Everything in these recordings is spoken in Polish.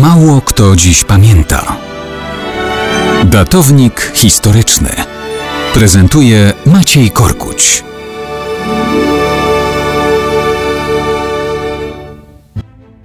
Mało kto dziś pamięta. Datownik historyczny prezentuje Maciej Korkuć.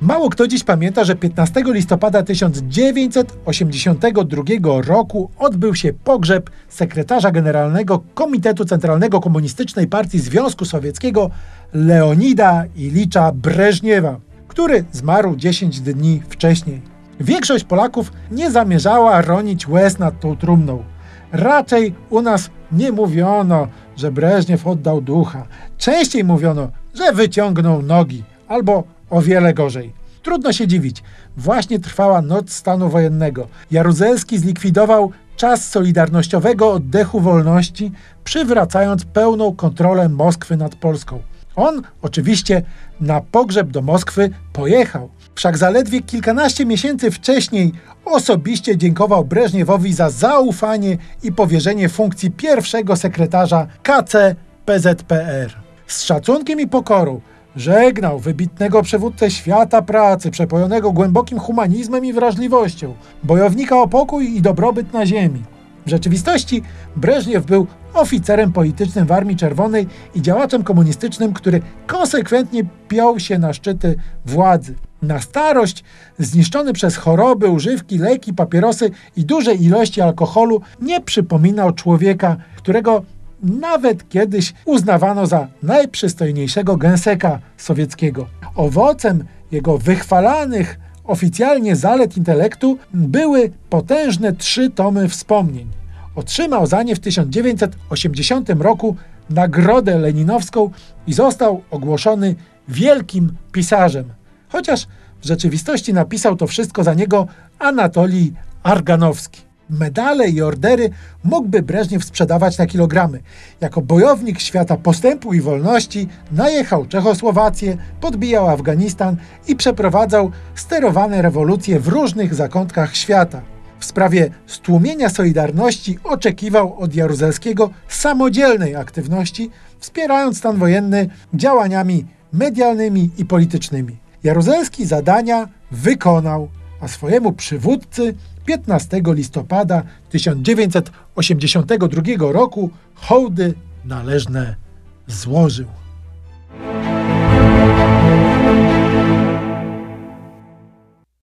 Mało kto dziś pamięta, że 15 listopada 1982 roku odbył się pogrzeb sekretarza generalnego Komitetu Centralnego Komunistycznej Partii Związku Sowieckiego Leonida Ilicza Breżniewa, który zmarł 10 dni wcześniej. Większość Polaków nie zamierzała ronić łez nad tą trumną. Raczej u nas nie mówiono, że Breżniew oddał ducha. Częściej mówiono, że wyciągnął nogi albo o wiele gorzej. Trudno się dziwić. Właśnie trwała noc stanu wojennego. Jaruzelski zlikwidował czas solidarnościowego oddechu wolności, przywracając pełną kontrolę Moskwy nad Polską. On oczywiście na pogrzeb do Moskwy pojechał. Wszak zaledwie kilkanaście miesięcy wcześniej osobiście dziękował Breżniewowi za zaufanie i powierzenie funkcji pierwszego sekretarza KC PZPR. Z szacunkiem i pokorą żegnał wybitnego przywódcę świata pracy, przepojonego głębokim humanizmem i wrażliwością, bojownika o pokój i dobrobyt na ziemi. W rzeczywistości Breżniew był oficerem politycznym w Armii Czerwonej i działaczem komunistycznym, który konsekwentnie piął się na szczyty władzy. Na starość, zniszczony przez choroby, używki, leki, papierosy i duże ilości alkoholu, nie przypominał człowieka, którego nawet kiedyś uznawano za najprzystojniejszego gęseka sowieckiego. Owocem jego wychwalanych oficjalnie zalet intelektu były potężne trzy tomy wspomnień. Otrzymał za nie w 1980 roku Nagrodę Leninowską i został ogłoszony wielkim pisarzem. Chociaż w rzeczywistości napisał to wszystko za niego Anatolij Arganowski. Medale i ordery mógłby Breżniew sprzedawać na kilogramy. Jako bojownik świata postępu i wolności najechał Czechosłowację, podbijał Afganistan i przeprowadzał sterowane rewolucje w różnych zakątkach świata. W sprawie stłumienia Solidarności oczekiwał od Jaruzelskiego samodzielnej aktywności, wspierając stan wojenny działaniami medialnymi i politycznymi. Jaruzelski zadania wykonał, a swojemu przywódcy 15 listopada 1982 roku hołdy należne złożył.